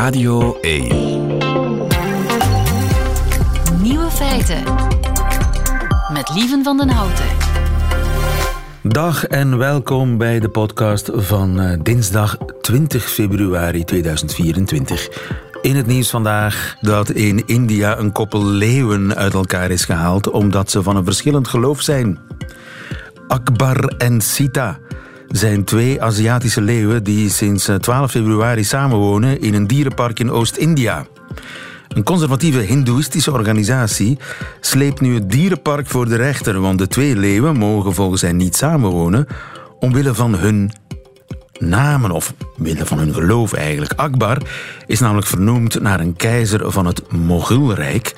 Radio 1. Nieuwe feiten. Met Lieven van den Houten. Dag en welkom bij de podcast van uh, dinsdag 20 februari 2024. In het nieuws vandaag dat in India een koppel leeuwen uit elkaar is gehaald omdat ze van een verschillend geloof zijn. Akbar en Sita zijn twee Aziatische leeuwen die sinds 12 eh, februari samenwonen in een dierenpark in Oost-India. Een conservatieve hindoeïstische organisatie sleept nu het dierenpark voor de rechter, want de twee leeuwen mogen volgens hen niet samenwonen omwille van hun namen of omwille van hun geloof eigenlijk. Akbar is namelijk vernoemd naar een keizer van het Mogulrijk.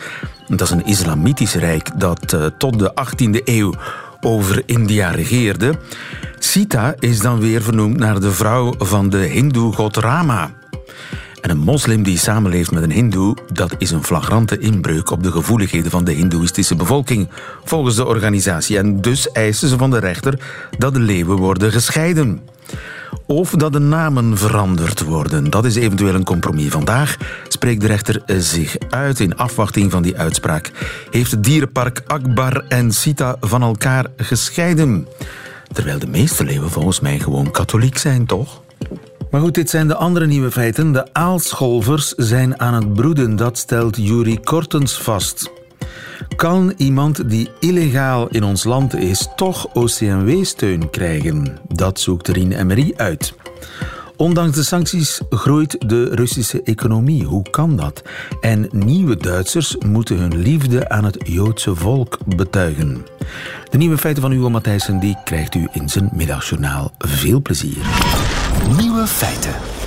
Dat is een islamitisch rijk dat uh, tot de 18e eeuw over India regeerde. Sita is dan weer vernoemd naar de vrouw van de hindoe-god Rama. En een moslim die samenleeft met een hindoe, dat is een flagrante inbreuk op de gevoeligheden van de hindoeïstische bevolking, volgens de organisatie. En dus eisen ze van de rechter dat de leeuwen worden gescheiden. Of dat de namen veranderd worden. Dat is eventueel een compromis. Vandaag spreekt de rechter zich uit in afwachting van die uitspraak. Heeft het dierenpark Akbar en Sita van elkaar gescheiden? Terwijl de meeste leeuwen volgens mij gewoon katholiek zijn, toch? Maar goed, dit zijn de andere nieuwe feiten. De aalscholvers zijn aan het broeden, dat stelt Jury Kortens vast. Kan iemand die illegaal in ons land is toch OCMW-steun krijgen? Dat zoekt Rien Emery uit. Ondanks de sancties groeit de Russische economie. Hoe kan dat? En nieuwe Duitsers moeten hun liefde aan het Joodse volk betuigen. De nieuwe feiten van Hugo Matthijssen die krijgt u in zijn middagjournaal. Veel plezier. Nieuwe feiten.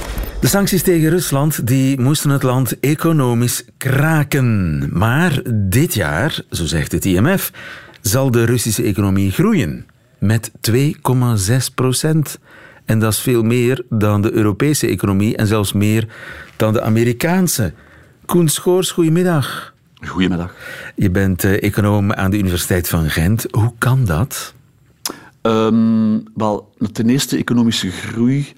De sancties tegen Rusland die moesten het land economisch kraken. Maar dit jaar, zo zegt het IMF, zal de Russische economie groeien met 2,6 procent. En dat is veel meer dan de Europese economie en zelfs meer dan de Amerikaanse. Koen Schoors, goedemiddag. Goedemiddag. Je bent uh, econoom aan de Universiteit van Gent. Hoe kan dat? Um, wel, ten eerste, economische groei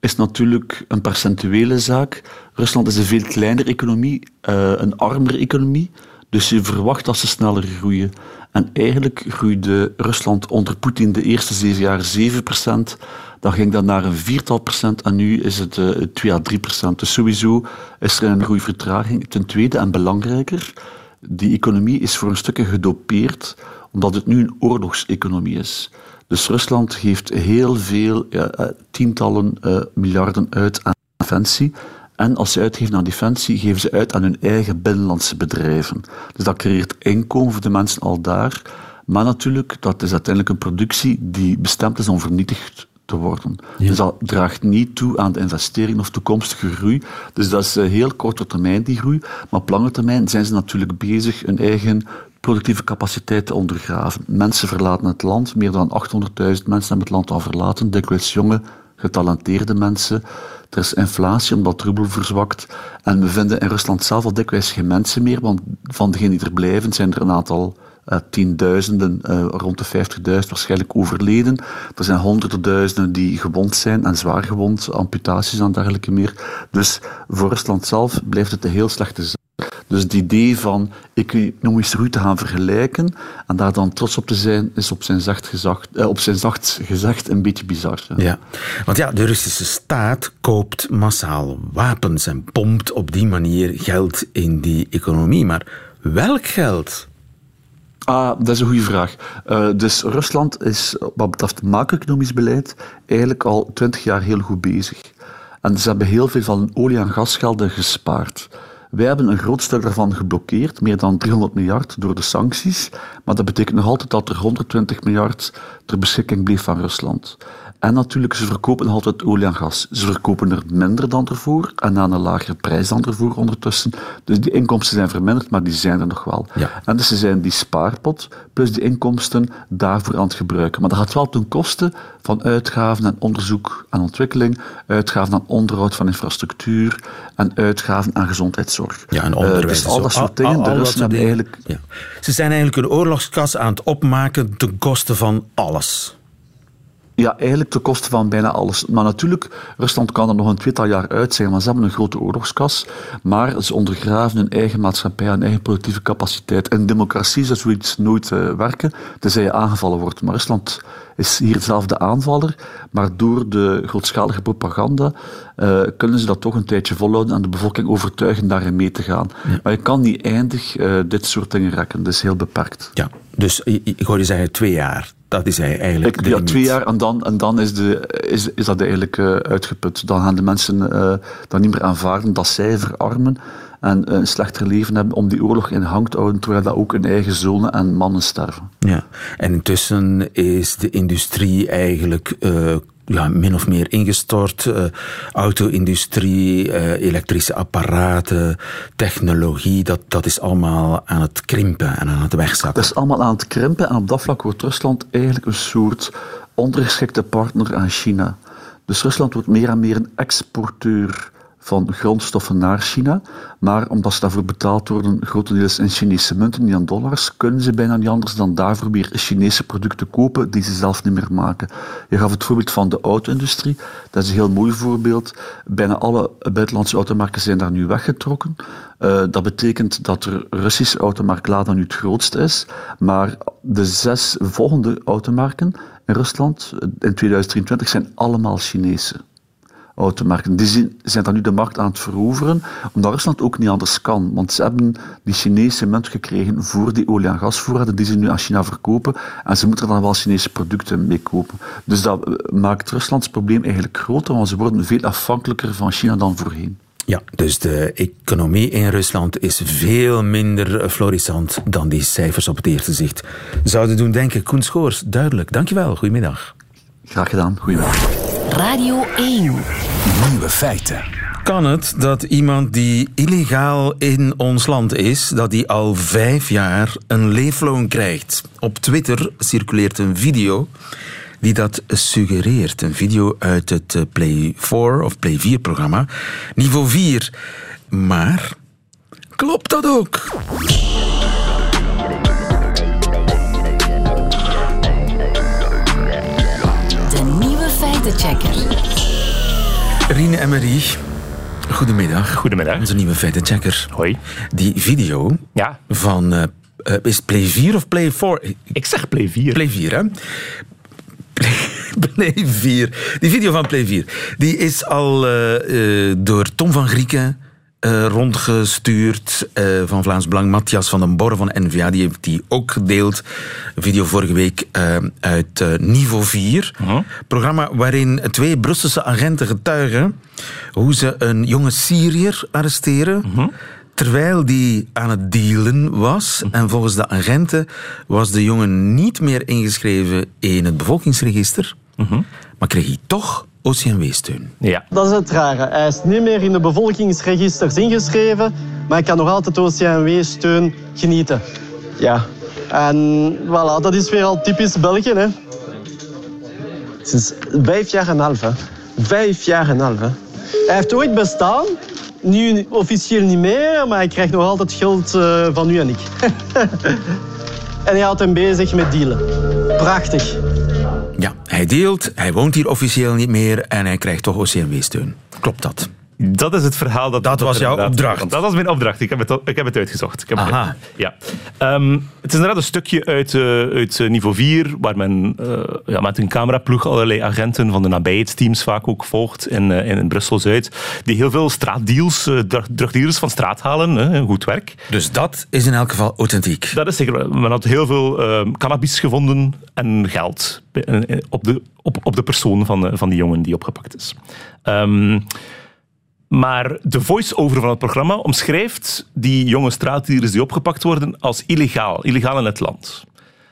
is natuurlijk een percentuele zaak. Rusland is een veel kleinere economie, uh, een armere economie. Dus je verwacht dat ze sneller groeien. En eigenlijk groeide Rusland onder Poetin de eerste zeven jaar 7 procent. Dan ging dat naar een viertal procent en nu is het uh, 2 à 3 procent. Dus sowieso is er een groeivertraging. Ten tweede en belangrijker, die economie is voor een stukje gedopeerd omdat het nu een oorlogseconomie is. Dus Rusland geeft heel veel, ja, eh, tientallen uh, miljarden uit aan defensie. En als ze uitgeven aan defensie, geven ze uit aan hun eigen binnenlandse bedrijven. Dus dat creëert inkomen voor de mensen al daar. Maar natuurlijk, dat is uiteindelijk een productie die bestemd is om vernietigd te worden. Dus dat draagt niet toe aan de investering of toekomstige groei. Dus dat is eh, heel korte termijn, die groei. Maar op lange termijn zijn ze natuurlijk bezig hun eigen productieve capaciteit te ondergraven. Mensen verlaten het land, meer dan 800.000 mensen hebben het land al verlaten, dikwijls jonge, getalenteerde mensen. Er is inflatie omdat rubel verzwakt. En we vinden in Rusland zelf al dikwijls geen mensen meer, want van degenen die er blijven zijn er een aantal uh, tienduizenden, uh, rond de 50.000 waarschijnlijk overleden. Er zijn honderden duizenden die gewond zijn en zwaar gewond, amputaties en dergelijke meer. Dus voor Rusland zelf blijft het een heel slechte zaak. Dus het idee van economisch groei te gaan vergelijken en daar dan trots op te zijn, is op zijn zacht gezegd, eh, op zijn zacht gezegd een beetje bizar. Ja. ja, want ja, de Russische staat koopt massaal wapens en pompt op die manier geld in die economie. Maar welk geld? Ah, dat is een goede vraag. Uh, dus Rusland is wat betreft macro-economisch beleid eigenlijk al twintig jaar heel goed bezig. En ze hebben heel veel van olie- en gasgelden gespaard. Wij hebben een groot stuk daarvan geblokkeerd, meer dan 300 miljard door de sancties. Maar dat betekent nog altijd dat er 120 miljard ter beschikking bleef van Rusland. En natuurlijk, ze verkopen nog altijd olie en gas. Ze verkopen er minder dan ervoor en aan een lagere prijs dan ervoor ondertussen. Dus die inkomsten zijn verminderd, maar die zijn er nog wel. Ja. En dus ze zijn die spaarpot plus die inkomsten daarvoor aan het gebruiken. Maar dat gaat wel ten koste van uitgaven aan onderzoek en ontwikkeling, uitgaven aan onderhoud van infrastructuur en uitgaven aan gezondheidszorg. Ja, en onderwijs. Uh, dus al dat soort dingen. De Russen hebben eigenlijk... Ja. Ze zijn eigenlijk een oorlogskas aan het opmaken ten koste van alles. Ja, eigenlijk ten koste van bijna alles. Maar natuurlijk, Rusland kan er nog een tweetal jaar uit zijn, want ze hebben een grote oorlogskas. Maar ze ondergraven hun eigen maatschappij, hun eigen productieve capaciteit. En democratie zou zoiets nooit uh, werken, tenzij je aangevallen wordt. Maar Rusland is hier zelf de aanvaller. Maar door de grootschalige propaganda uh, kunnen ze dat toch een tijdje volhouden en de bevolking overtuigen daarin mee te gaan. Maar je kan niet eindig uh, dit soort dingen rekken. Dat is heel beperkt. Ja, dus ik hoor je zeggen twee jaar. Dat is eigenlijk. Ik, ja, twee jaar en dan, en dan is, de, is, is dat eigenlijk uh, uitgeput. Dan gaan de mensen uh, dat niet meer aanvaarden dat zij verarmen en een slechter leven hebben om die oorlog in hang te houden, terwijl dat ook in eigen zonen en mannen sterven. Ja, en intussen is de industrie eigenlijk uh, ja, min of meer ingestort. Uh, auto-industrie, uh, elektrische apparaten, technologie, dat, dat is allemaal aan het krimpen en aan het wegzakken. Dat is allemaal aan het krimpen en op dat vlak wordt Rusland eigenlijk een soort ondergeschikte partner aan China. Dus Rusland wordt meer en meer een exporteur van grondstoffen naar China. Maar omdat ze daarvoor betaald worden, grotendeels in Chinese munten, niet aan dollars, kunnen ze bijna niet anders dan daarvoor weer Chinese producten kopen die ze zelf niet meer maken. Je gaf het voorbeeld van de auto-industrie. Dat is een heel mooi voorbeeld. Bijna alle buitenlandse automerken zijn daar nu weggetrokken. Uh, dat betekent dat de Russische automerk Lada nu het grootste is. Maar de zes volgende automerken in Rusland in 2023 zijn allemaal Chinese Die zijn dan nu de markt aan het veroveren, omdat Rusland ook niet anders kan. Want ze hebben die Chinese munt gekregen voor die olie- en gasvoorraden die ze nu aan China verkopen. En ze moeten er dan wel Chinese producten mee kopen. Dus dat maakt Ruslands probleem eigenlijk groter, want ze worden veel afhankelijker van China dan voorheen. Ja, dus de economie in Rusland is veel minder florissant dan die cijfers op het eerste zicht zouden doen denken. Koen Schoors, duidelijk. Dankjewel. Goedemiddag. Graag gedaan. Goedemiddag. Radio 1. Nieuwe feiten. Kan het dat iemand die illegaal in ons land is, dat die al vijf jaar een leefloon krijgt? Op Twitter circuleert een video die dat suggereert. Een video uit het eh, Play 4 of Play 4 programma. Niveau 4. Maar klopt dat ook? Feitenchecker. Rine Emery, goedemiddag. Goedemiddag. Onze nieuwe feitenchecker. Hoi. Die video ja. van... Uh, uh, is Play 4 of Play 4? Ik zeg Play 4. Play 4, hè? Play 4. Die video van Play 4. Die is al uh, door Tom van Grieken uh, rondgestuurd uh, van Vlaams Belang. Matthias van den Borre van NVA, die heeft die ook gedeeld. Een video vorige week uh, uit Niveau 4. -huh. Programma waarin twee Brusselse agenten getuigen hoe ze een jonge Syriër arresteren. -huh. Terwijl die aan het dealen was. En volgens de agenten was de jongen niet meer ingeschreven in het bevolkingsregister. Maar kreeg hij toch OCMW-steun. Ja. Dat is het rare. Hij is niet meer in de bevolkingsregisters ingeschreven, maar hij kan nog altijd OCMW-steun genieten. Ja. En voilà, dat is weer al typisch België. Hè. Sinds vijf jaar en een half. Hè. Vijf jaar en een half. Hè. Hij heeft ooit bestaan, nu officieel niet meer, maar hij krijgt nog altijd geld uh, van u en ik. en hij houdt hem bezig met dealen. Prachtig. Hij deelt, hij woont hier officieel niet meer en hij krijgt toch OCMW-steun. Klopt dat? Dat is het verhaal dat... Dat was jouw opdracht? Dat was mijn opdracht. Ik heb het, ik heb het uitgezocht. Ik heb Aha. Het, ja. Um, het is inderdaad een stukje uit, uh, uit niveau 4, waar men uh, ja, met een cameraploeg allerlei agenten van de nabijheidsteams vaak ook volgt in, uh, in Brussel-Zuid, die heel veel straatdeals, drug, drugdealers van straat halen. Goed werk. Dus dat is in elk geval authentiek? Dat is zeker. Men had heel veel cannabis gevonden en geld op de, op, op de persoon van, van die jongen die opgepakt is. Um, maar de voice-over van het programma omschrijft die jonge straatdieren die opgepakt worden als illegaal, illegaal in het land.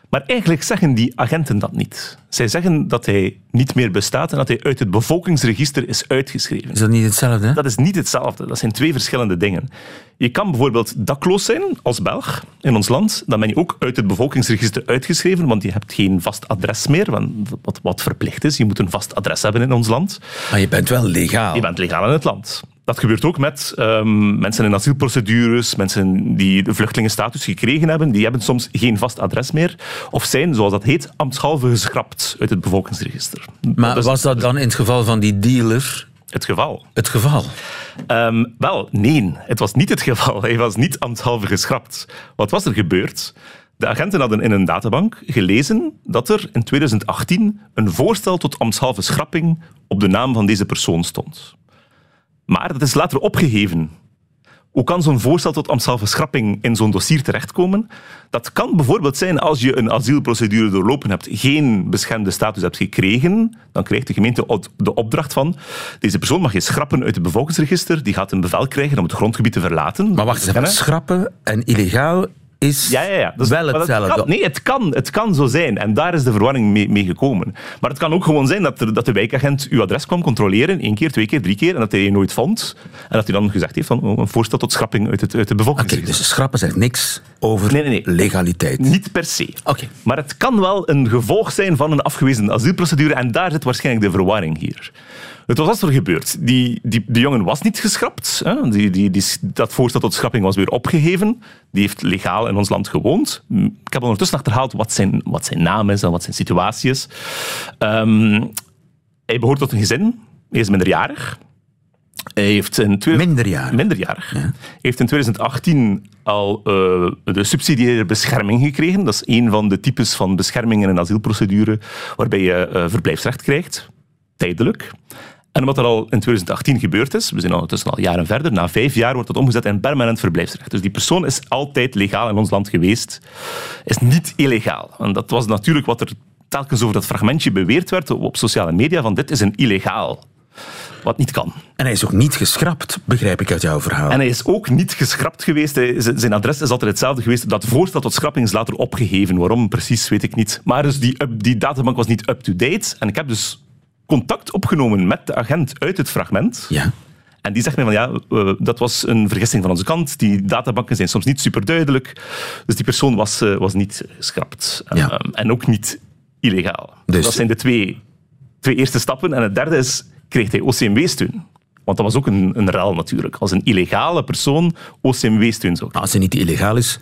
Maar eigenlijk zeggen die agenten dat niet. Zij zeggen dat hij niet meer bestaat en dat hij uit het bevolkingsregister is uitgeschreven. Is dat niet hetzelfde? Dat is niet hetzelfde. Dat zijn twee verschillende dingen. Je kan bijvoorbeeld dakloos zijn als Belg in ons land. Dan ben je ook uit het bevolkingsregister uitgeschreven, want je hebt geen vast adres meer, wat, wat verplicht is. Je moet een vast adres hebben in ons land. Maar je bent wel legaal. Je bent legaal in het land. Dat gebeurt ook met um, mensen in asielprocedures, mensen die de vluchtelingenstatus gekregen hebben, die hebben soms geen vast adres meer of zijn, zoals dat heet, ambtshalve geschrapt uit het bevolkingsregister. Maar dat was dat dan in het geval van die dealer het geval? Het geval? Um, wel, nee, het was niet het geval. Hij was niet ambtshalve geschrapt. Wat was er gebeurd? De agenten hadden in een databank gelezen dat er in 2018 een voorstel tot ambtshalve schrapping op de naam van deze persoon stond. Maar dat is later opgeheven. Hoe kan zo'n voorstel tot ambtshalve schrapping in zo'n dossier terechtkomen? Dat kan bijvoorbeeld zijn als je een asielprocedure doorlopen hebt, geen beschermde status hebt gekregen, dan krijgt de gemeente de opdracht van deze persoon mag je schrappen uit het bevolkingsregister, die gaat een bevel krijgen om het grondgebied te verlaten. Maar wacht eens, schrappen en illegaal is ja, ja, ja. Dus, wel hetzelfde. Het kan, nee, het kan, het kan zo zijn. En daar is de verwarring mee, mee, gekomen. Maar het kan ook gewoon zijn dat, er, dat de wijkagent uw adres kwam controleren, één keer, twee keer, drie keer, en dat hij je nooit vond. En dat hij dan gezegd heeft van oh, een voorstel tot schrapping uit, het, uit de bevolking. Okay, dus schrappen zegt niks over nee, nee, nee. legaliteit? Niet per se. Okay. Maar het kan wel een gevolg zijn van een afgewezen asielprocedure en daar zit waarschijnlijk de verwarring hier. Het was als er gebeurd. Die, die, de jongen was niet geschrapt. Hè. Die, die, die, dat voorstel tot schrapping was weer opgeheven. Die heeft legaal in ons land gewoond. Ik heb ondertussen achterhaald wat zijn, wat zijn naam is en wat zijn situatie is. Um, hij behoort tot een gezin. Hij is minderjarig. Hij heeft in minderjarig. minderjarig. Ja. heeft in 2018 al uh, de subsidiaire bescherming gekregen. Dat is een van de types van bescherming in een asielprocedure waarbij je uh, verblijfsrecht krijgt, tijdelijk. En wat er al in 2018 gebeurd is, we zijn ondertussen al jaren verder, na vijf jaar wordt dat omgezet in permanent verblijfsrecht. Dus die persoon is altijd legaal in ons land geweest, is niet illegaal. En dat was natuurlijk wat er telkens over dat fragmentje beweerd werd op sociale media, van dit is een illegaal. Wat niet kan. En hij is ook niet geschrapt, begrijp ik uit jouw verhaal. En hij is ook niet geschrapt geweest. Zijn adres is altijd hetzelfde geweest. Dat voorstel tot schrapping is later opgeheven. Waarom precies, weet ik niet. Maar dus die, die databank was niet up-to-date. En ik heb dus contact opgenomen met de agent uit het fragment. Ja. En die zegt mij van ja, dat was een vergissing van onze kant. Die databanken zijn soms niet super duidelijk. Dus die persoon was, uh, was niet geschrapt. Ja. Ehm, en ook niet illegaal. Dus... Dat zijn de twee, twee eerste stappen. En het derde is, kreeg hij OCMW-steun? Want dat was ook een, een ruil natuurlijk. Als een illegale persoon OCMW-steun zou Als hij niet illegaal is,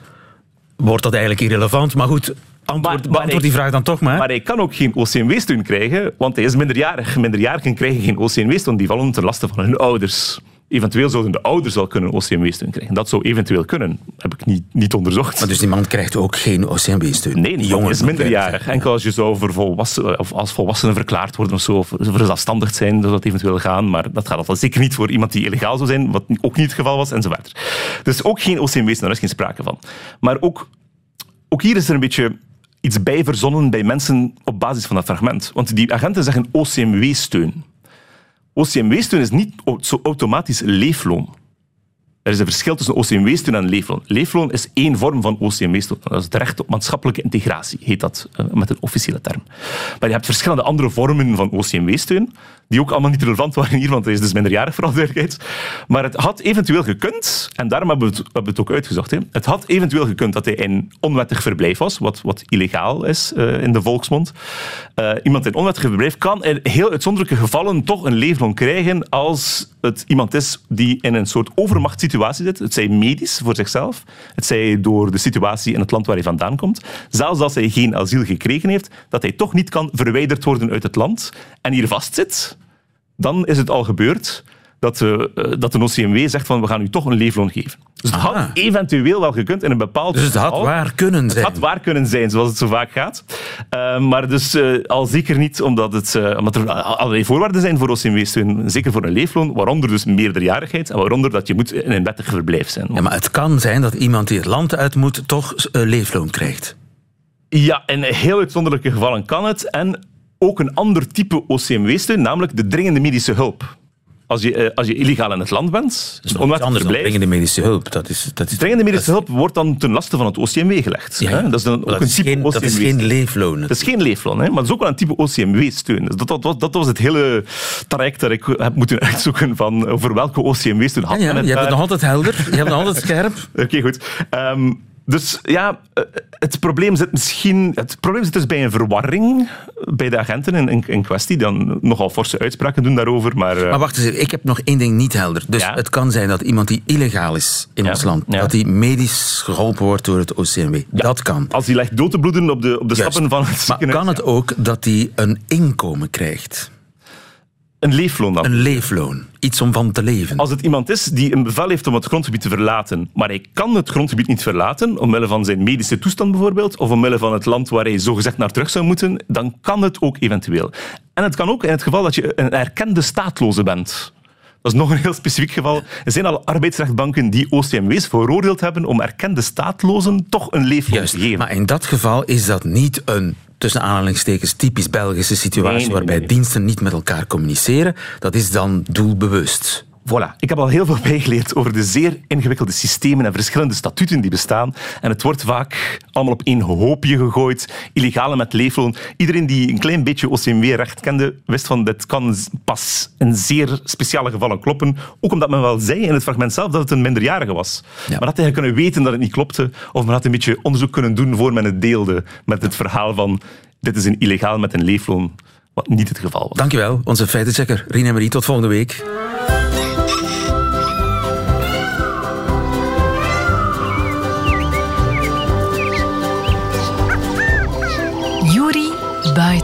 wordt dat eigenlijk irrelevant. Maar goed, Antwoord, maar, die vraag dan toch maar. Maar hij kan ook geen OCMW-steun krijgen, want hij is minderjarig. Minderjarigen krijgen geen OCMW-steun, die vallen ten laste van hun ouders. Eventueel zouden de ouders wel kunnen OCMW-steun krijgen. Dat zou eventueel kunnen. Heb ik niet, niet onderzocht. Maar dus die man krijgt ook geen OCMW-steun? Nee, die jongen is minderjarig. Enkel als je zou voor volwassen, of als volwassenen verklaard worden of zo, of zelfstandig zijn, zou dat eventueel gaan. Maar dat gaat altijd zeker niet voor iemand die illegaal zou zijn, wat ook niet het geval was, enzovoort. Dus ook geen OCMW-steun, daar is geen sprake van. Maar ook, ook hier is er een beetje iets bij verzonnen bij mensen op basis van dat fragment. Want die agenten zeggen OCMW-steun. OCMW-steun is niet zo automatisch leefloon. Er is een verschil tussen OCMW-steun en leefloon. Leefloon is één vorm van OCMW-steun. Dat is het recht op maatschappelijke integratie, heet dat uh, met een officiële term. Maar je hebt verschillende andere vormen van OCMW-steun die ook allemaal niet relevant waren hier, want hij is dus minderjarig voor duidelijkheid. Maar het had eventueel gekund, en daarom hebben we het, ook uitgezocht, hè. het had eventueel gekund dat hij in onwettig verblijf was, wat, wat illegaal is uh, in de volksmond. Uh, iemand in onwettig verblijf kan in heel uitzonderlijke gevallen toch een leefloon krijgen als het iemand is die in een soort overmachtssituatie zit. Het zij medisch voor zichzelf, het zij door de situatie in het land waar hij vandaan komt. Zelfs als hij geen asiel gekregen heeft, dat hij toch niet kan verwijderd worden uit het land en hier vastzit dan is het al gebeurd dat, uh, dat een OCMW zegt van we gaan u toch een leefloon geven. Dus het had eventueel wel gekund in een bepaald Dus het had waar kunnen zijn. Het had waar kunnen zijn, zoals het zo vaak gaat. Uh, maar dus uh, al zeker niet omdat, het, omdat er allerlei voorwaarden zijn voor OCMW-steun. Zeker voor een leefloon, waaronder dus meerderjarigheid en waaronder dat je moet in een wettig verblijf zijn. Ja, maar het kan zijn dat iemand die het land uit moet toch een leefloon krijgt. Ja, in heel uitzonderlijke gevallen kan het. En ook een ander type OCMW-steun, namelijk de dringende medische hulp. Als je, eh, als je illegaal in het land bent, dat is onwettig verblijf... dringende medische hulp. Dat is, dat is, dringende medische hulp wordt dan ten laste van het OCMW gelegd. Ja, Dat is, dan ook een type geen, dat is geen leefloon. Dat is geen leefloon, hè? maar dat is ook wel een type OCMW-steun. Dus dat, dat, dat, was het hele traject dat ik heb moeten uitzoeken van over welke OCMW-steun had ja, ja, Je hebt het nog altijd helder, je hebt het nog altijd scherp. Oké, goed. Um, Dus ja, eh, het probleem zit misschien... Het probleem zit dus bij een verwarring bij de agenten in, in, in kwestie, die dan nogal forse uitspraken doen daarover, maar... eh, Maar wacht eens, even, ik heb nog één ding niet helder. Dus Ja. het kan zijn dat iemand die illegaal is in Ja, ons land, ja. dat die medisch geholpen wordt door het OCMW. Dat kan. Als hij ligt dood te bloeden op de, op de stappen van het Maar ziekenhuis... kan het ook dat hij een inkomen krijgt? Een leefloon dan? Een leefloon. Iets om van te leven. Als het iemand is die een bevel heeft om het grondgebied te verlaten, maar hij kan het grondgebied niet verlaten, omwille van zijn medische toestand bijvoorbeeld, of omwille van het land waar hij zogezegd naar terug zou moeten, dan kan het ook eventueel. En het kan ook in het geval dat je een erkende staatloze bent. Dat is nog een heel specifiek geval. Er zijn al arbeidsrechtbanken die OCMW's veroordeeld hebben om erkende staatlozen toch een leefloon Juist. te geven. Maar in dat geval is dat niet een tussen aanhalingstekens typisch Belgische situatie Nee, nee, nee, waarbij nee. diensten niet met elkaar communiceren. Dat is dan doelbewust. Voilà. Ik heb al heel veel bijgeleerd over de zeer ingewikkelde systemen en verschillende statuten die bestaan. En het wordt vaak allemaal op één hoopje gegooid. Illegale met leefloon. Iedereen die een klein beetje OCMW-recht kende, wist van dit kan pas in zeer speciale gevallen kloppen. Ook omdat men wel zei in het fragment zelf dat het een minderjarige was. Maar had hij kunnen weten dat het niet klopte. Of men had een beetje onderzoek kunnen doen voor men het deelde. Met het verhaal van dit is een illegaal met een leefloon. Wat niet het geval was. Dankjewel, onze feitenchecker Rien Emery. Tot volgende week.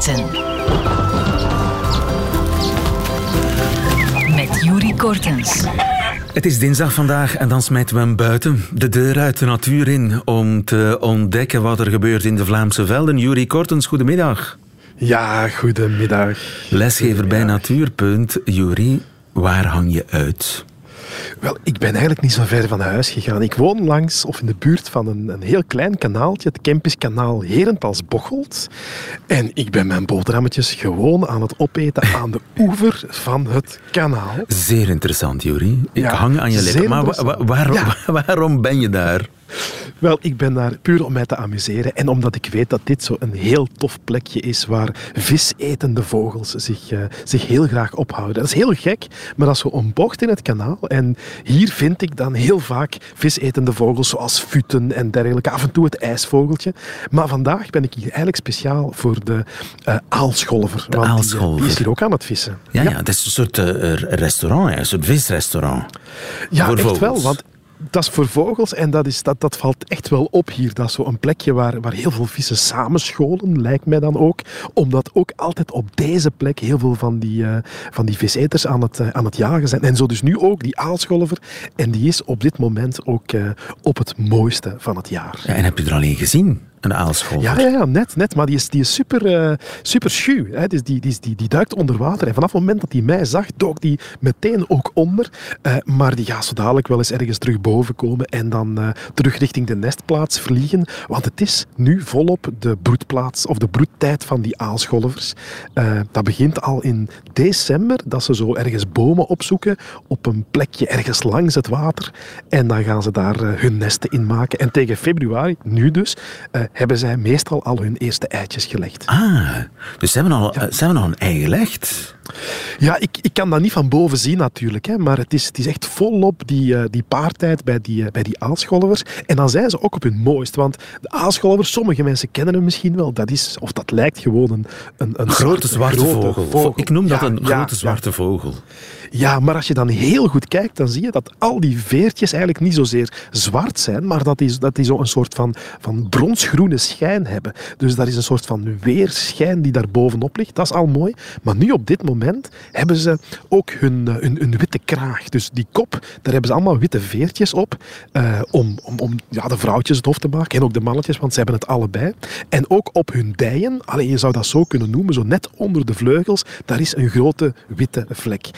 Buiten. Met Juri Kortens. Het is dinsdag vandaag en dan smijten we hem buiten. De deur uit de natuur in om te ontdekken wat er gebeurt in de Vlaamse velden. Juri Kortens, goedemiddag. Ja, goedemiddag. Lesgever bij Natuurpunt. Juri, waar hang je uit? Wel, ik ben eigenlijk niet zo ver van huis gegaan. Ik woon langs of in de buurt van een, een heel klein kanaaltje, het Kempiskanaal Herentals-Bocholt. En ik ben mijn boterhammetjes gewoon aan het opeten aan de oever van het kanaal. Zeer interessant, Juri. Ik Ja, hang aan je lippen. Maar wa- wa- waarom, Ja. waarom ben je daar? Wel, ik ben daar puur om mij te amuseren en omdat ik weet dat dit zo een heel tof plekje is waar visetende vogels zich, eh, zich heel graag ophouden. Dat is heel gek, maar dat is zo een bocht in het kanaal. En hier vind ik dan heel vaak visetende vogels zoals futen en dergelijke. Af en toe het ijsvogeltje. Maar vandaag ben ik hier eigenlijk speciaal voor de eh aalscholver. want die, eh, aalscholver. Die, is hier ook aan het vissen. Ja, ja. het is een soort restaurant, een soort visrestaurant. Ja, Voor echt vogels. wel. Want dat is voor vogels en dat, is, dat, dat valt echt wel op hier. Dat is zo'n plekje waar, waar heel veel vissen samenscholen, lijkt mij dan ook. Omdat ook altijd op deze plek heel veel van die, eh, van die viseters aan het, eh, aan het jagen zijn. En zo dus nu ook die aalscholver. En die is op dit moment ook eh, op het mooiste van het jaar. Ja, en heb je er al een gezien? Een aalscholver? Ja, ja, ja, net, net. Maar die is, die is super, eh, super schuw. Hè. Dus die, die, die, die duikt onder water. En vanaf het moment dat hij mij zag, dook die meteen ook onder. Eh, maar die gaat zo dadelijk wel eens ergens terug boven komen en dan eh, terug richting de nestplaats vliegen. Want het is nu volop de broedplaats of de broedtijd van die aalscholvers. Dat begint al in december, dat ze zo ergens bomen opzoeken op een plekje ergens langs het water. En dan gaan ze daar hun nesten in maken. En tegen februari, nu dus, hebben zij meestal al hun eerste eitjes gelegd. Ah, dus ze hebben al, ze hebben al een ei gelegd. Ja, ik, ik kan dat niet van boven zien natuurlijk, hè, maar het is, het is echt volop die, eh, die paartijd bij die, eh, bij die aalscholvers. En dan zijn ze ook op hun mooist, want de aalscholvers, sommige mensen kennen hem misschien wel, dat is, of dat lijkt gewoon een, een, een Grote zwarte vogel. Ik noem dat Ja, een ja, grote ja. zwarte vogel. Ja, maar als je dan heel goed kijkt, dan zie je dat al die veertjes eigenlijk niet zozeer zwart zijn, maar dat die, dat die zo een soort van, van bronsgroene schijn hebben. Dus dat is een soort van weerschijn die daar bovenop ligt. Dat is al mooi. Maar nu op dit moment hebben ze ook hun, eh, hun, hun witte kraag. Dus die kop, daar hebben ze allemaal witte veertjes op eh, om, om, om ja, de vrouwtjes het hof te maken en ook de mannetjes, want ze hebben het allebei. En ook op hun dijen, alleen je zou dat zo kunnen noemen, zo net onder de vleugels, daar is een grote witte vlek.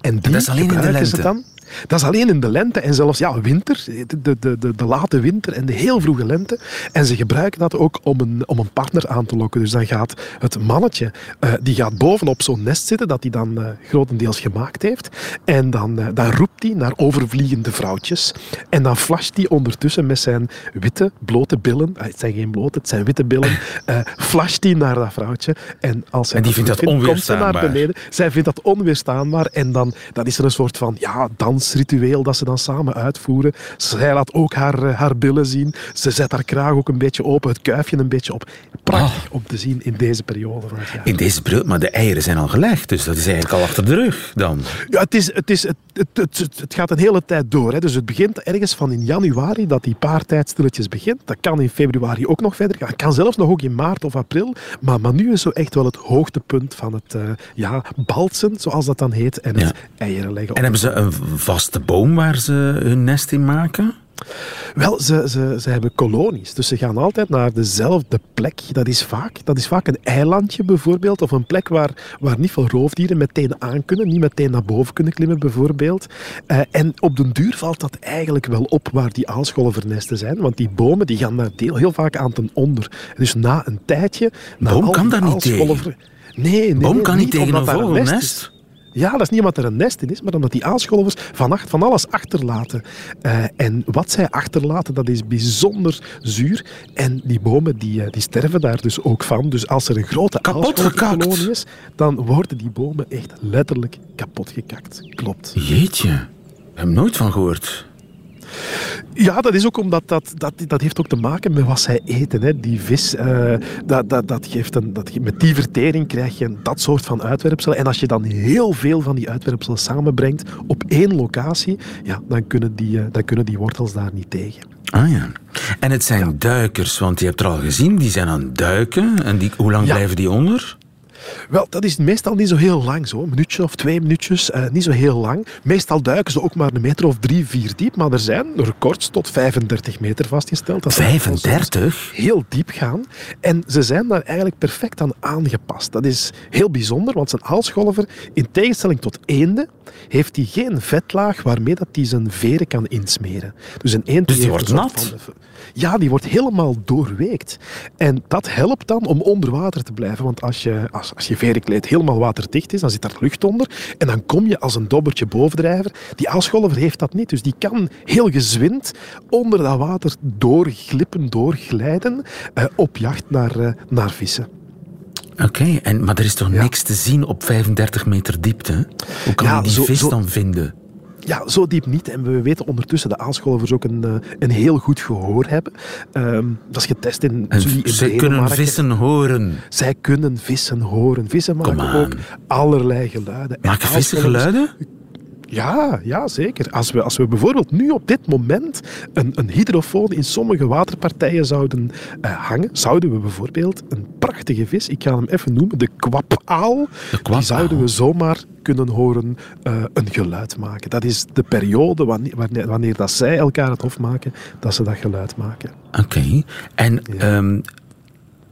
En die dat is alleen in de lente? dan. Dat is alleen in de lente en zelfs ja, winter, de, de, de, de late winter en de heel vroege lente. En ze gebruiken dat ook om een, om een partner aan te lokken. Dus dan gaat het mannetje, eh, die gaat bovenop zo'n nest zitten dat hij dan eh, grotendeels gemaakt heeft. En dan, eh, dan roept hij naar overvliegende vrouwtjes. En dan flasht hij ondertussen met zijn witte, blote billen, het zijn geen blote, het zijn witte billen, flasht hij naar dat vrouwtje. En, als zij En die vindt dat komt ze naar onweerstaanbaar. beneden. Zij vindt dat onweerstaanbaar en dan, dan is er een soort van ja, dans dansritueel dat ze dan samen uitvoeren. Zij laat ook haar, eh, haar billen zien. Ze zet haar kraag ook een beetje open, het kuifje een beetje op. Prachtig om te zien in deze periode van het jaar. In deze periode, maar de eieren zijn al gelegd, dus dat is eigenlijk al achter de rug dan. Ja, het, is, het, is, het, het, het, het- gaat een hele tijd door. Hè. Dus het begint ergens van in januari, dat die paartijd stilletjes begint. Dat kan in februari ook nog verder gaan. Het kan zelfs nog ook in maart of april. Maar, maar nu is zo echt wel het hoogtepunt van het eh, ja, balsen, zoals dat dan heet, en het Ja. eieren leggen. En hebben ze een vaste boom waar ze hun nest in maken? Wel, ze, ze, ze hebben kolonies. Dus ze gaan altijd naar dezelfde plek. Dat is vaak, dat is vaak een eilandje bijvoorbeeld. Of een plek waar, waar niet veel roofdieren meteen aan kunnen. Niet meteen naar boven kunnen klimmen bijvoorbeeld. Eh, en op den duur valt dat eigenlijk wel op waar die aalscholvernesten zijn. Want die bomen die gaan daar deel, heel vaak aan ten onder. Dus na een tijdje... Boom kan daar niet aalscholver- Nee, nee, Boom nee, kan niet tegen een vogelnest. Ja, dat is niet omdat er een nest in is, maar omdat die aalscholvers van, alles achterlaten. Eh, en wat zij achterlaten, dat is bijzonder zuur. En die bomen die, eh, die sterven daar dus ook van. Dus als er een grote aalscholverkolonie gekakt. is, dan worden die bomen echt letterlijk kapot gekakt. Klopt. Jeetje, heb nooit van gehoord. Ja, dat is ook omdat dat, dat, dat heeft ook te maken met wat zij eten. Hè. Die vis, eh, dat, dat, dat geeft een, dat, met die vertering krijg je dat soort van uitwerpselen. En als je dan heel veel van die uitwerpselen samenbrengt op één locatie, ja, dan, kunnen die, eh, dan kunnen die wortels daar niet tegen. Ah ja. En het zijn duikers, want je hebt er al gezien, die zijn aan het duiken. En die, hoe lang Ja. blijven die onder? Wel, dat is meestal niet zo heel lang, zo. een minuutje of twee minuutjes, eh, niet zo heel lang. Meestal duiken ze ook maar een meter of drie, vier diep, maar er zijn records tot 35 meter vastgesteld. Dat ze soms 35? Heel diep gaan. En ze zijn daar eigenlijk perfect aan aangepast. Dat is heel bijzonder, want zijn aalscholver, in tegenstelling tot eenden, heeft hij geen vetlaag waarmee dat hij zijn veren kan insmeren. Dus een eend Dus die wordt nat? ja, die wordt helemaal doorweekt. En dat helpt dan om onder water te blijven. Want als je, als, als je verenkleed helemaal waterdicht is, dan zit daar lucht onder. En dan kom je als een dobbertje bovendrijver. Die aalscholver heeft dat niet. Dus die kan heel gezwind onder dat water doorglippen, doorglijden. eh, op jacht naar, eh, naar vissen. Oké, en maar er is toch Ja. niks te zien op 35 meter diepte? Hoe kan Ja, je die zo- vis zo- dan vinden? Ja, zo diep niet. En we weten ondertussen dat aalscholvers ook een, eh, een heel goed gehoor hebben. Ehm, dat is getest in, En in ze kunnen vissen horen. Zij kunnen vissen horen. Vissen maken ook allerlei geluiden. En Maken vissen geluiden? Ja, ja, zeker. Als we, als we bijvoorbeeld nu op dit moment een, een hydrofoon in sommige waterpartijen zouden eh, hangen, zouden we bijvoorbeeld een prachtige vis, ik ga hem even noemen, de kwapaal, kwapaal. die zouden we zomaar kunnen horen eh, een geluid maken. Dat is de periode wanneer, wanneer, wanneer dat zij elkaar het hof maken, dat ze dat geluid maken. Oké. En ehm,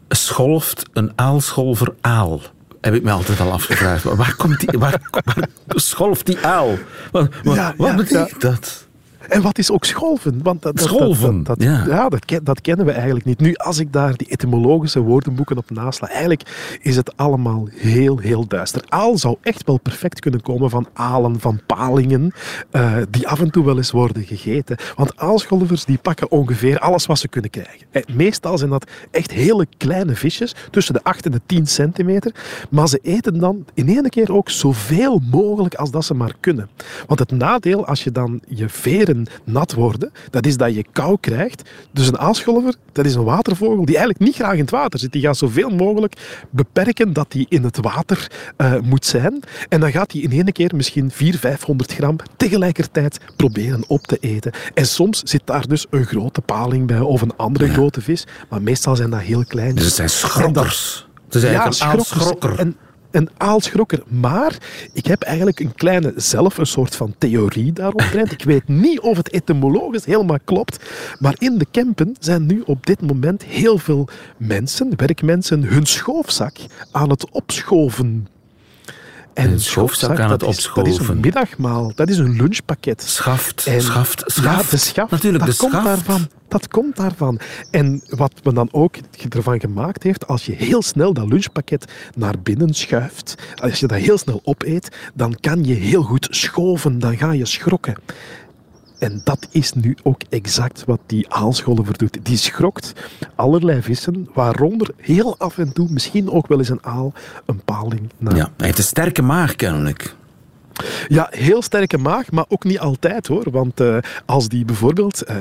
scholft een aalscholver aal? Heb ik me altijd al afgevraagd. Waar, komt die, waar, waar scholft die aal? Wat, wat, Ja, wat ja, betekent dat? En wat is ook scholven? Want dat, dat, Scholven, dat, ja. ja. dat, dat kennen we eigenlijk niet. Nu, als ik daar die etymologische woordenboeken op nasla, eigenlijk is het allemaal heel, heel duister. Aal zou echt wel perfect kunnen komen van alen, van palingen, eh, die af en toe wel eens worden gegeten. Want aalscholvers die pakken ongeveer alles wat ze kunnen krijgen. Eh, meestal zijn dat echt hele kleine visjes, tussen de 8 en de 10 centimeter. Maar ze eten dan in één keer ook zoveel mogelijk als dat ze maar kunnen. Want het nadeel als je dan je veren nat worden, dat is dat je kou krijgt. Dus een aalscholver, dat is een watervogel die eigenlijk niet graag in het water zit. Die gaat zoveel mogelijk beperken dat hij in het water eh, moet zijn. En dan gaat hij in één keer misschien 400, 500 gram tegelijkertijd proberen op te eten. En soms zit daar dus een grote paling bij of een andere grote vis. Maar meestal zijn dat heel kleine. Dus het zijn schrokkers. Het is eigenlijk een schrokkers. aalschrokker. En, een aalschrokker. Maar ik heb eigenlijk een kleine, zelf een soort van theorie daaromtrent. Ik weet niet of het etymologisch helemaal klopt. Maar in de Kempen zijn nu op dit moment heel veel mensen, werkmensen, hun schoofzak aan het opschoven. En Hun schoofzak aan het is- Dat is opschoven. een middagmaal, dat is een lunchpakket. Schaft, En- schaft, Ja, schaft. de schaft. Natuurlijk, dat de komt schaft. daarvan. Dat komt daarvan. En wat men dan ook ervan gemaakt heeft, als je heel snel dat lunchpakket naar binnen schuift, als je dat heel snel opeet, dan kan je heel goed schoven, dan ga je schrokken. En dat is nu ook exact wat die aalscholver doet. Die schrokt allerlei vissen, waaronder heel af en toe misschien ook wel eens een aal, een paling. naar Ja, hij heeft een sterke maag kennelijk. Ja, heel sterke maag, maar ook niet altijd hoor. Want uh, als die bijvoorbeeld uh,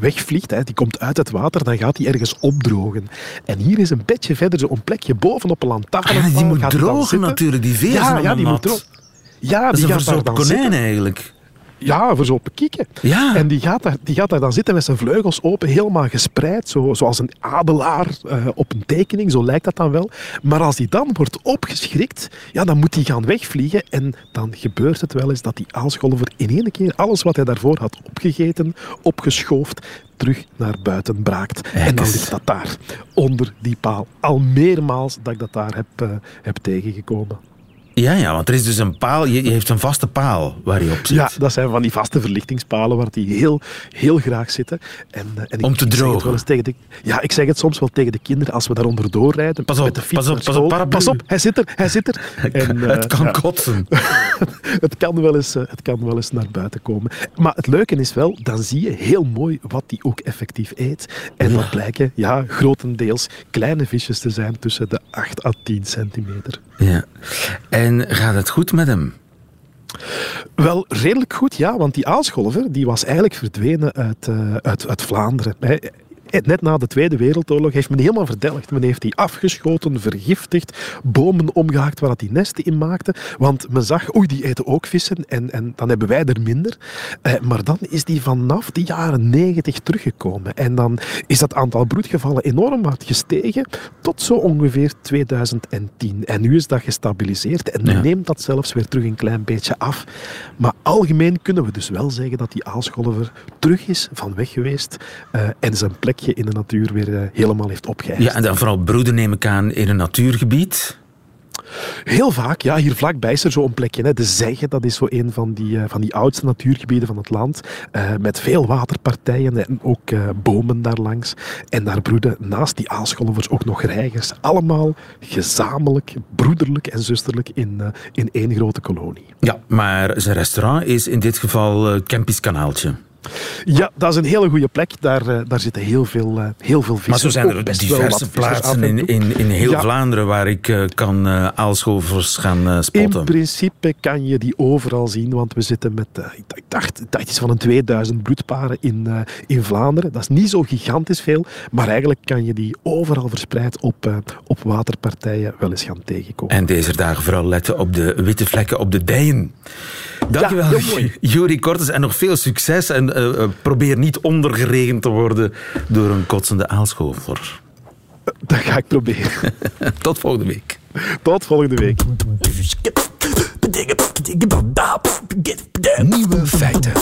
wegvliegt, hè, die komt uit het water, dan gaat die ergens opdrogen. En hier is een beetje verder zo'n plekje bovenop een lantaarn. Ah, die moet drogen natuurlijk, die veer ja, ja, die moet drogen. Ja, dat die is een dan konijn zitten. eigenlijk. Ja, voor zo'n kieken. Ja. En die gaat, daar, die gaat daar dan zitten met zijn vleugels open, helemaal gespreid, zo, zoals een adelaar uh, op een tekening, zo lijkt dat dan wel. Maar als die dan wordt opgeschrikt, ja, dan moet hij gaan wegvliegen en dan gebeurt het wel eens dat die aalscholver in één keer alles wat hij daarvoor had opgegeten, opgeschoofd, terug naar buiten braakt. En dan ligt dat daar, onder die paal. Al meermaals dat ik dat daar heb, uh, heb tegengekomen. Ja, ja, want er is dus een paal, je, je heeft een vaste paal waar je op zit. Ja, dat zijn van die vaste verlichtingspalen waar die heel, heel graag zitten. En, uh, en Om te ik zeg het drogen. wel eens tegen de, ja, ik zeg het soms wel tegen de kinderen als we daaronder doorrijden. Pas op, met de fiets pas op, pas op, paraplu. pas op, hij zit er, hij zit er. En, uh, het kan ja, kotsen. het, kan wel eens, uh, het kan wel eens naar buiten komen. Maar het leuke is wel, dan zie je heel mooi wat die ook effectief eet. En dat blijken ja, grotendeels kleine visjes te zijn tussen de 8 à 10 centimeter. Ja. En gaat het goed met hem? Wel, redelijk goed, ja. Want die aalscholver die was eigenlijk verdwenen uit, uh, uit, uit Vlaanderen. Net na de Tweede Wereldoorlog heeft men helemaal verdelgd. Men heeft die afgeschoten, vergiftigd, bomen omgehaakt waar die nesten in maakten. Want men zag, oei, die eten ook vissen en, en dan hebben wij er minder. Eh, maar dan is die vanaf de jaren negentig teruggekomen. En dan is dat aantal broedgevallen enorm hard gestegen tot zo ongeveer 2010. En nu is dat gestabiliseerd en Ja. neemt dat zelfs weer terug een klein beetje af. Maar algemeen kunnen we dus wel zeggen dat die aalscholver terug is van weg geweest eh, en zijn plekje in de natuur weer eh, helemaal heeft opgeëist. Ja, en dan vooral broeden neem ik aan in een natuurgebied. Heel vaak, ja, hier vlakbij is er zo'n plekje. Hè. De Zegge, dat is zo een van die, uh, van die oudste natuurgebieden van het land. Uh, met veel waterpartijen en ook uh, bomen daarlangs. En daar broeden naast die aalscholvers ook nog reigers. Allemaal gezamenlijk, broederlijk en zusterlijk in, in één grote kolonie. Ja, maar zijn restaurant is in dit geval Kempisch Kanaaltje. Ja, dat is een hele goede plek. Daar, uh, daar zitten heel veel, uh, heel veel vissen. Maar zo zijn er best diverse plaatsen en in, in, in heel Ja. Vlaanderen waar ik uh, kan uh, aalscholvers gaan uh, spotten. In principe kan je die overal zien, want we zitten met, ik dacht, dat is van een 2000 bloedparen in, in Vlaanderen. Dat is niet zo gigantisch veel, maar eigenlijk kan je die overal verspreid op, op waterpartijen wel eens gaan tegenkomen. En deze dagen vooral letten op de witte vlekken op de dijen. Dankjewel, Ja. Juri Kortes. En nog veel succes. En uh, probeer niet ondergeregend te worden door een kotsende aalscholver. Dat ga ik proberen. Tot volgende week. Tot volgende week. Nieuwe feiten.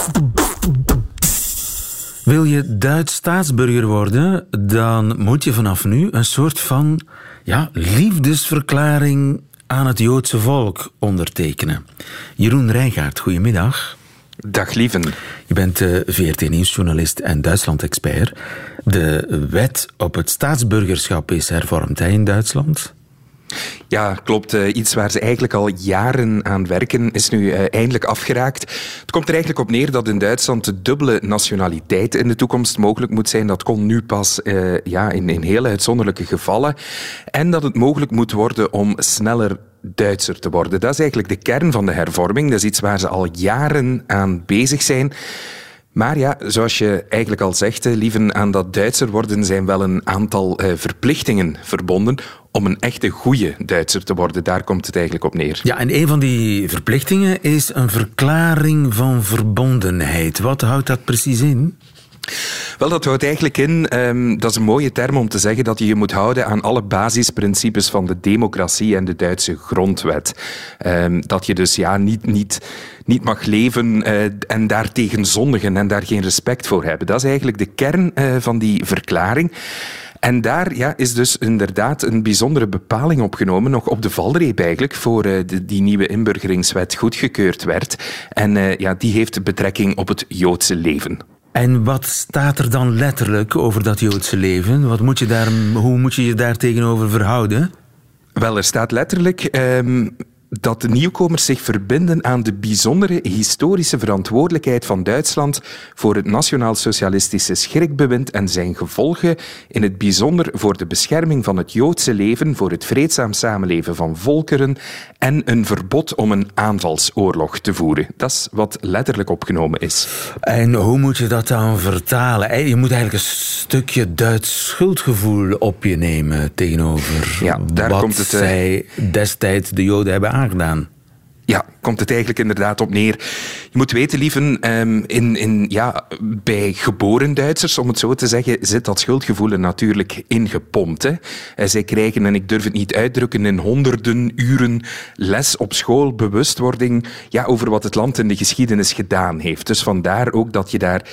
Wil je Duits staatsburger worden, dan moet je vanaf nu een soort van ja, liefdesverklaring aan het Joodse volk ondertekenen. Jeroen Rijgaard, goedemiddag. Dag lieven. Je bent uh, VRT-nieuwsjournalist en Duitsland-expert. De wet op het staatsburgerschap is hervormd hè, in Duitsland. Ja, klopt. Uh, iets waar ze eigenlijk al jaren aan werken, is nu uh, eindelijk afgeraakt. Het komt er eigenlijk op neer dat in Duitsland de dubbele nationaliteit in de toekomst mogelijk moet zijn. Dat kon nu pas ja, in, in heel uitzonderlijke gevallen. En dat het mogelijk moet worden om sneller Duitser te worden. Dat is eigenlijk de kern van de hervorming. Dat is iets waar ze al jaren aan bezig zijn. Maar ja, zoals je eigenlijk al zegt, lieven, aan dat Duitser worden zijn wel een aantal uh, verplichtingen verbonden om een echte goede Duitser te worden. Daar komt het eigenlijk op neer. Ja, en een van die verplichtingen is een verklaring van verbondenheid. Wat houdt dat precies in? Wel, dat houdt eigenlijk in, um, dat is een mooie term om te zeggen dat je je moet houden aan alle basisprincipes van de democratie en de Duitse grondwet. Um, dat je dus ja, niet, niet, niet mag leven uh, en daartegen zondigen en daar geen respect voor hebben. Dat is eigenlijk de kern uh, van die verklaring. En daar ja, is dus inderdaad een bijzondere bepaling opgenomen, nog op de valreep eigenlijk, voor de, die nieuwe inburgeringswet goedgekeurd werd. En ja, die heeft betrekking op het Joodse leven. En wat staat er dan letterlijk over dat Joodse leven? Wat moet je daar, hoe moet je je daar tegenover verhouden? Wel, er staat letterlijk... Um, dat de nieuwkomers zich verbinden aan de bijzondere historische verantwoordelijkheid van Duitsland voor het nationaal-socialistische schrikbewind en zijn gevolgen, in het bijzonder voor de bescherming van het Joodse leven, voor het vreedzaam samenleven van volkeren en een verbod om een aanvalsoorlog te voeren. Dat is wat letterlijk opgenomen is. En hoe moet je dat dan vertalen? Je moet eigenlijk een stukje Duits schuldgevoel op je nemen tegenover ja, daar wat komt het, uh... zij destijds de Joden hebben Ja, komt het eigenlijk inderdaad op neer. Je moet weten, lieven, ehm, in, in, ja, bij geboren Duitsers, om het zo te zeggen, zit dat schuldgevoel natuurlijk ingepompt. Hè. Eh, zij krijgen, en ik durf het niet uitdrukken, in honderden uren les op school, bewustwording ja, over wat het land in de geschiedenis gedaan heeft. Dus vandaar ook dat je daar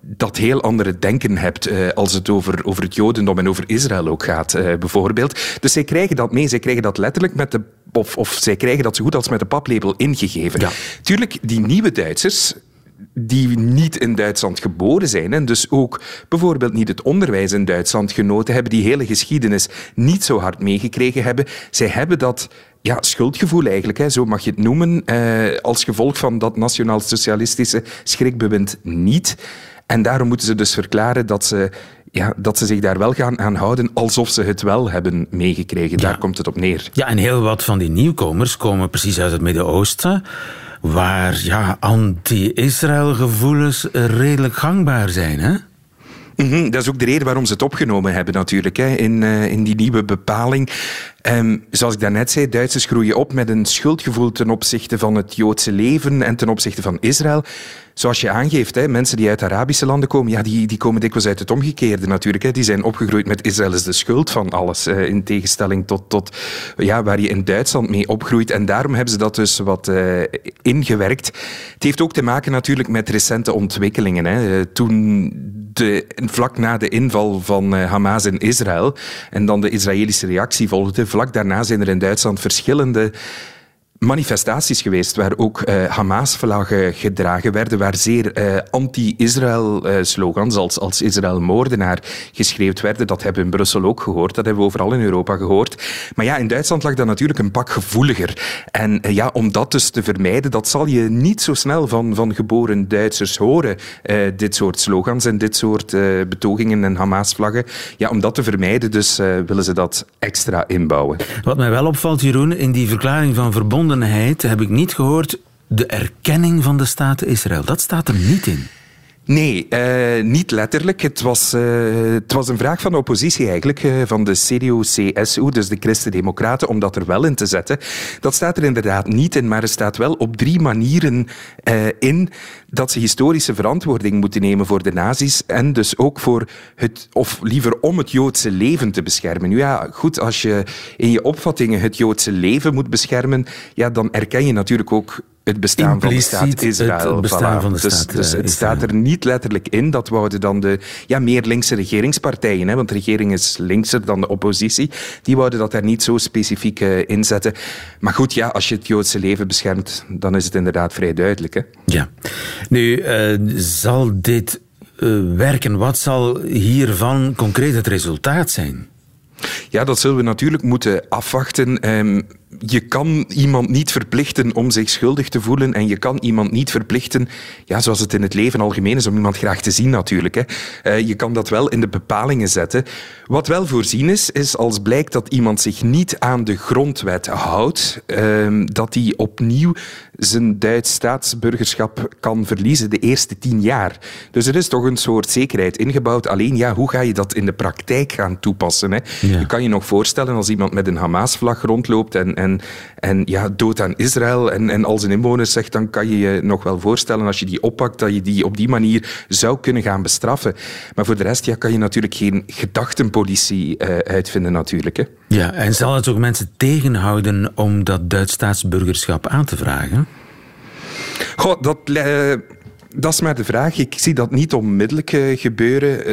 dat heel andere denken hebt uh, als het over, over het Jodendom en over Israël ook gaat, uh, bijvoorbeeld. Dus zij krijgen dat mee, zij krijgen dat letterlijk met de, of, of zij krijgen dat zo goed als met de paplepel ingegeven. Ja. Tuurlijk, die nieuwe Duitsers, die niet in Duitsland geboren zijn en dus ook bijvoorbeeld niet het onderwijs in Duitsland genoten hebben, die hele geschiedenis niet zo hard meegekregen hebben. Zij hebben dat ja, schuldgevoel eigenlijk, hè, zo mag je het noemen, eh, als gevolg van dat nationaal-socialistische schrikbewind niet. En daarom moeten ze dus verklaren dat ze, ja, dat ze zich daar wel gaan aan houden alsof ze het wel hebben meegekregen. Daar komt het op neer. Ja, en heel wat van die nieuwkomers komen precies uit het Midden-Oosten waar ja, anti-Israël gevoelens redelijk gangbaar zijn. Hè? Mm -hmm, dat is ook de reden waarom ze het opgenomen hebben natuurlijk, hè, in, uh, in die nieuwe bepaling. Um, zoals ik daarnet zei, Duitsers groeien op met een schuldgevoel ten opzichte van het Joodse leven en ten opzichte van Israël. Zoals je aangeeft, hè, mensen die uit Arabische landen komen, ja, die, die komen dikwijls uit het omgekeerde natuurlijk. Hè. Die zijn opgegroeid met Israël is de schuld van alles, uh, in tegenstelling tot, tot ja, waar je in Duitsland mee opgroeit. En daarom hebben ze dat dus wat uh, ingewerkt. Het heeft ook te maken natuurlijk met recente ontwikkelingen. Hè. Toen de, vlak na de inval van Hamas in Israël en dan de Israëlische reactie volgde, vlak daarna zijn er in Duitsland verschillende manifestaties geweest waar ook uh, Hamas-vlaggen gedragen werden, waar zeer uh, anti-Israël uh, slogans als, als Israël-moordenaar geschreven werden. Dat hebben we in Brussel ook gehoord, dat hebben we overal in Europa gehoord. Maar ja, in Duitsland lag dat natuurlijk een pak gevoeliger. En ja, om dat dus te vermijden, dat zal je niet zo snel van, van geboren Duitsers horen, dit soort slogans en dit soort betogingen en Hamas-vlaggen. Ja, om dat te vermijden, dus willen ze dat extra inbouwen. Wat mij wel opvalt, Jeroen, in die verklaring van verbond heb ik niet gehoord de erkenning van de staat Israël. Dat staat er niet in. Nee, uh, niet letterlijk. Het was, uh, het was een vraag van de oppositie eigenlijk, uh, van de CDU-CSU, dus de Christen-Democraten, om dat er wel in te zetten. Dat staat er inderdaad niet in, maar er staat wel op drie manieren in dat ze historische verantwoording moeten nemen voor de nazi's en dus ook voor het, of liever om het Joodse leven te beschermen. Nu ja, goed, als je in je opvattingen het Joodse leven moet beschermen, ja, dan erken je natuurlijk ook het bestaan Impliciet van de staat Israël. Het bestaan voilà. van de dus, staat dus uh, het staat er niet letterlijk in. Dat wouden dan de ja, meer linkse regeringspartijen, hè, want de regering is linkser dan de oppositie, die wouden dat daar niet zo specifiek uh, in zetten. Maar goed, ja, als je het Joodse leven beschermt, dan is het inderdaad vrij duidelijk. Hè. Ja. Nu, uh, zal dit werken? Wat zal hiervan concreet het resultaat zijn? Ja, dat zullen we natuurlijk moeten afwachten. Um, je kan iemand niet verplichten om zich schuldig te voelen en je kan iemand niet verplichten, ja, zoals het in het leven algemeen is, om iemand graag te zien natuurlijk. Hè. Uh, je kan dat wel in de bepalingen zetten. Wat wel voorzien is, is als blijkt dat iemand zich niet aan de grondwet houdt, uh, dat hij opnieuw zijn Duits staatsburgerschap kan verliezen de eerste tien jaar. Dus er is toch een soort zekerheid ingebouwd. Alleen, ja, hoe ga je dat in de praktijk gaan toepassen? Hè? Ja. Je kan je nog voorstellen als iemand met een Hamas-vlag rondloopt en, en, en ja, dood aan Israël en, en al zijn inwoners zegt, dan kan je je nog wel voorstellen als je die oppakt, dat je die op die manier zou kunnen gaan bestraffen. Maar voor de rest ja, kan je natuurlijk geen gedachtenpolitie uh, uitvinden natuurlijk. Hè? Ja, en zal het ook mensen tegenhouden om dat Duits staatsburgerschap aan te vragen? Goh, dat... Uh, dat is maar de vraag. Ik zie dat niet onmiddellijk uh, gebeuren.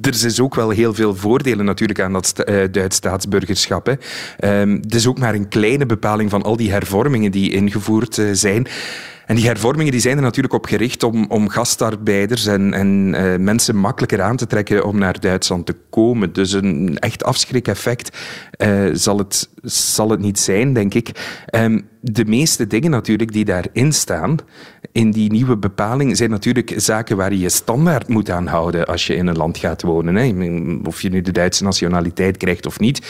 er is ook wel heel veel voordelen natuurlijk aan dat eh, Duits staatsburgerschap. Hè. Ehm, het is ook maar een kleine bepaling van al die hervormingen die ingevoerd eh, zijn. En die hervormingen die zijn er natuurlijk op gericht om, om gastarbeiders en, en eh, mensen makkelijker aan te trekken om naar Duitsland te komen. Dus een echt afschrikeffect eh, zal, het, zal het niet zijn, denk ik. Ehm, de meeste dingen natuurlijk die daarin staan, in die nieuwe bepaling, zijn natuurlijk zaken waar je je standaard moet aan houden als je in een land gaat wonen. Hè. Of je nu de Duitse nationaliteit krijgt of niet.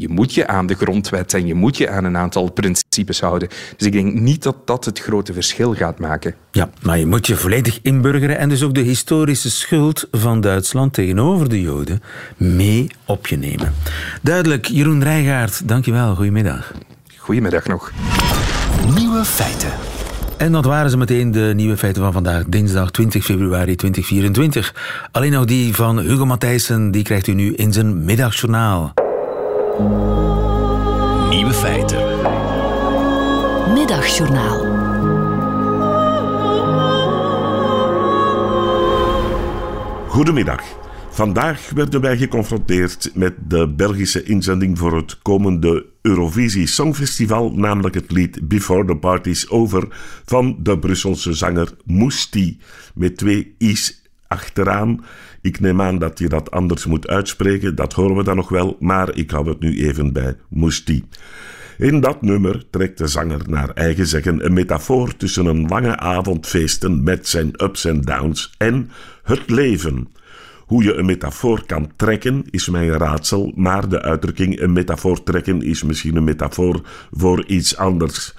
Je moet je aan de grondwet en je moet je aan een aantal principes houden. Dus ik denk niet dat dat het grote verschil gaat maken. Ja, maar je moet je volledig inburgeren en dus ook de historische schuld van Duitsland tegenover de Joden mee op je nemen. Duidelijk, Jeroen Rijgaard, dankjewel. Goedemiddag. Goedemiddag nog. Nieuwe feiten. En dat waren ze meteen de nieuwe feiten van vandaag, dinsdag 20 februari 2024. Alleen nog die van Hugo Matthijssen, die krijgt u nu in zijn middagjournaal. Nieuwe feiten. Middagjournaal. Goedemiddag. Vandaag werden wij geconfronteerd met de Belgische inzending voor het komende Eurovisie Songfestival, namelijk het lied Before the Party's Over van de Brusselse zanger Moesti, met twee i's achteraan. Ik neem aan dat je dat anders moet uitspreken, dat horen we dan nog wel, maar ik hou het nu even bij Moesti. In dat nummer trekt de zanger naar eigen zeggen een metafoor tussen een lange avond feesten met zijn ups en downs en het leven. Hoe je een metafoor kan trekken is mij een raadsel, maar de uitdrukking een metafoor trekken is misschien een metafoor voor iets anders.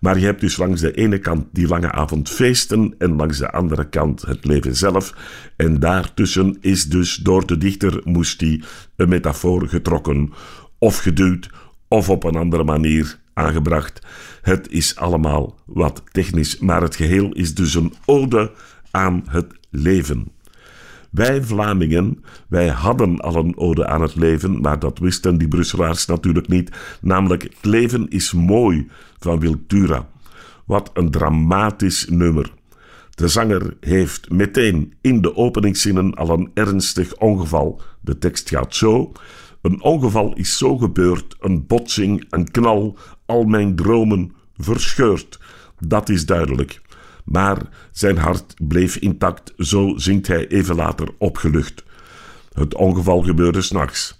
Maar je hebt dus langs de ene kant die lange avond feesten en langs de andere kant het leven zelf. En daartussen is dus door de dichter Moesti een metafoor getrokken of geduwd of op een andere manier aangebracht. Het is allemaal wat technisch, maar het geheel is dus een ode aan het leven. Wij Vlamingen, wij hadden al een ode aan het leven, maar dat wisten die Brusselaars natuurlijk niet. Namelijk, het leven is mooi van Wiltura. Wat een dramatisch nummer. De zanger heeft meteen in de openingszinnen al een ernstig ongeval. De tekst gaat zo. Een ongeval is zo gebeurd, een botsing, een knal, al mijn dromen verscheurd. Dat is duidelijk. Maar zijn hart bleef intact, zo zingt hij even later opgelucht. Het ongeval gebeurde s'nachts.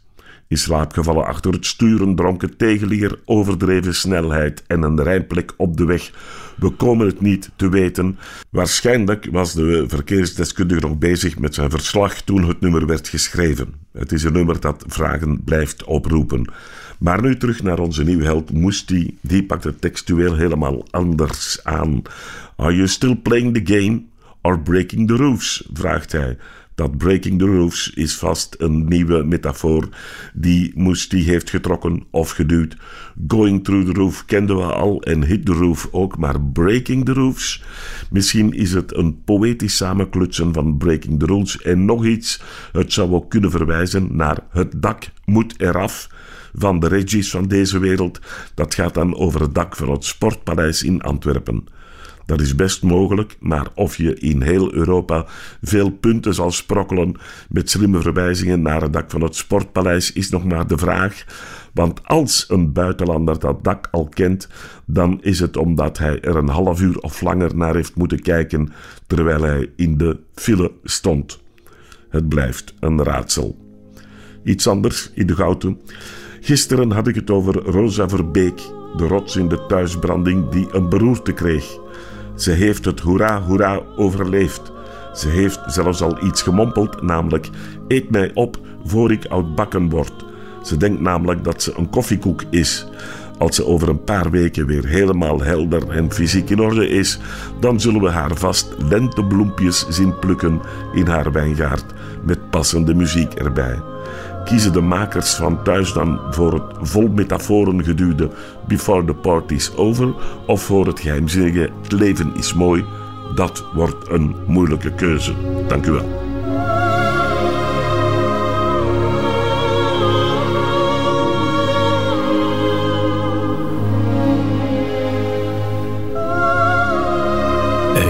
In slaap gevallen achter het sturen, dronken tegenlier, overdreven snelheid en een rijplek op de weg. We komen het niet te weten. Waarschijnlijk was de verkeersdeskundige nog bezig met zijn verslag toen het nummer werd geschreven. Het is een nummer dat vragen blijft oproepen. Maar nu terug naar onze nieuwe held Moesti. Die pakt het textueel helemaal anders aan. Are you still playing the game or breaking the roofs? vraagt hij. Dat breaking the roofs is vast een nieuwe metafoor die Moesti heeft getrokken of geduwd. Going through the roof kenden we al en hit the roof ook, maar breaking the roofs? Misschien is het een poëtisch samenklutsen van breaking the rules en nog iets. Het zou ook kunnen verwijzen naar het dak moet eraf van de Regis van deze wereld. Dat gaat dan over het dak van het Sportpaleis in Antwerpen. Dat is best mogelijk, maar of je in heel Europa veel punten zal sprokkelen met slimme verwijzingen naar het dak van het Sportpaleis is nog maar de vraag. Want als een buitenlander dat dak al kent, dan is het omdat hij er een half uur of langer naar heeft moeten kijken terwijl hij in de file stond. Het blijft een raadsel. Iets anders in de gouten. Gisteren had ik het over Rosa Verbeek, de rots in de thuisbranding die een beroerte kreeg. Ze heeft het hoera hoera overleefd. Ze heeft zelfs al iets gemompeld, namelijk eet mij op voor ik oudbakken word. Ze denkt namelijk dat ze een koffiekoek is. Als ze over een paar weken weer helemaal helder en fysiek in orde is, dan zullen we haar vast lentebloempjes zien plukken in haar wijngaard met passende muziek erbij. Kiezen de makers van thuis dan voor het vol metaforen geduwde Before the Party's Over of voor het geheimzinnige Het leven is mooi? Dat wordt een moeilijke keuze. Dank u wel.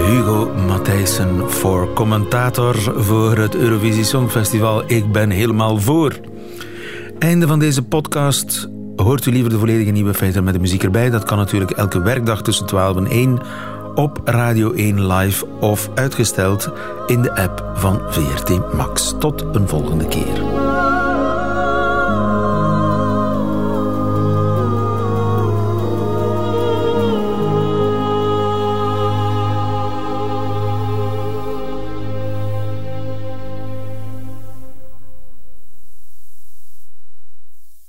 Hugo Thijssen voor commentator voor het Eurovisie Songfestival. Ik ben helemaal voor. Einde van deze podcast. Hoort u liever de volledige nieuwe feiten met de muziek erbij? Dat kan natuurlijk elke werkdag tussen 12 en 1 op Radio 1 live of uitgesteld in de app van VRT Max. Tot een volgende keer.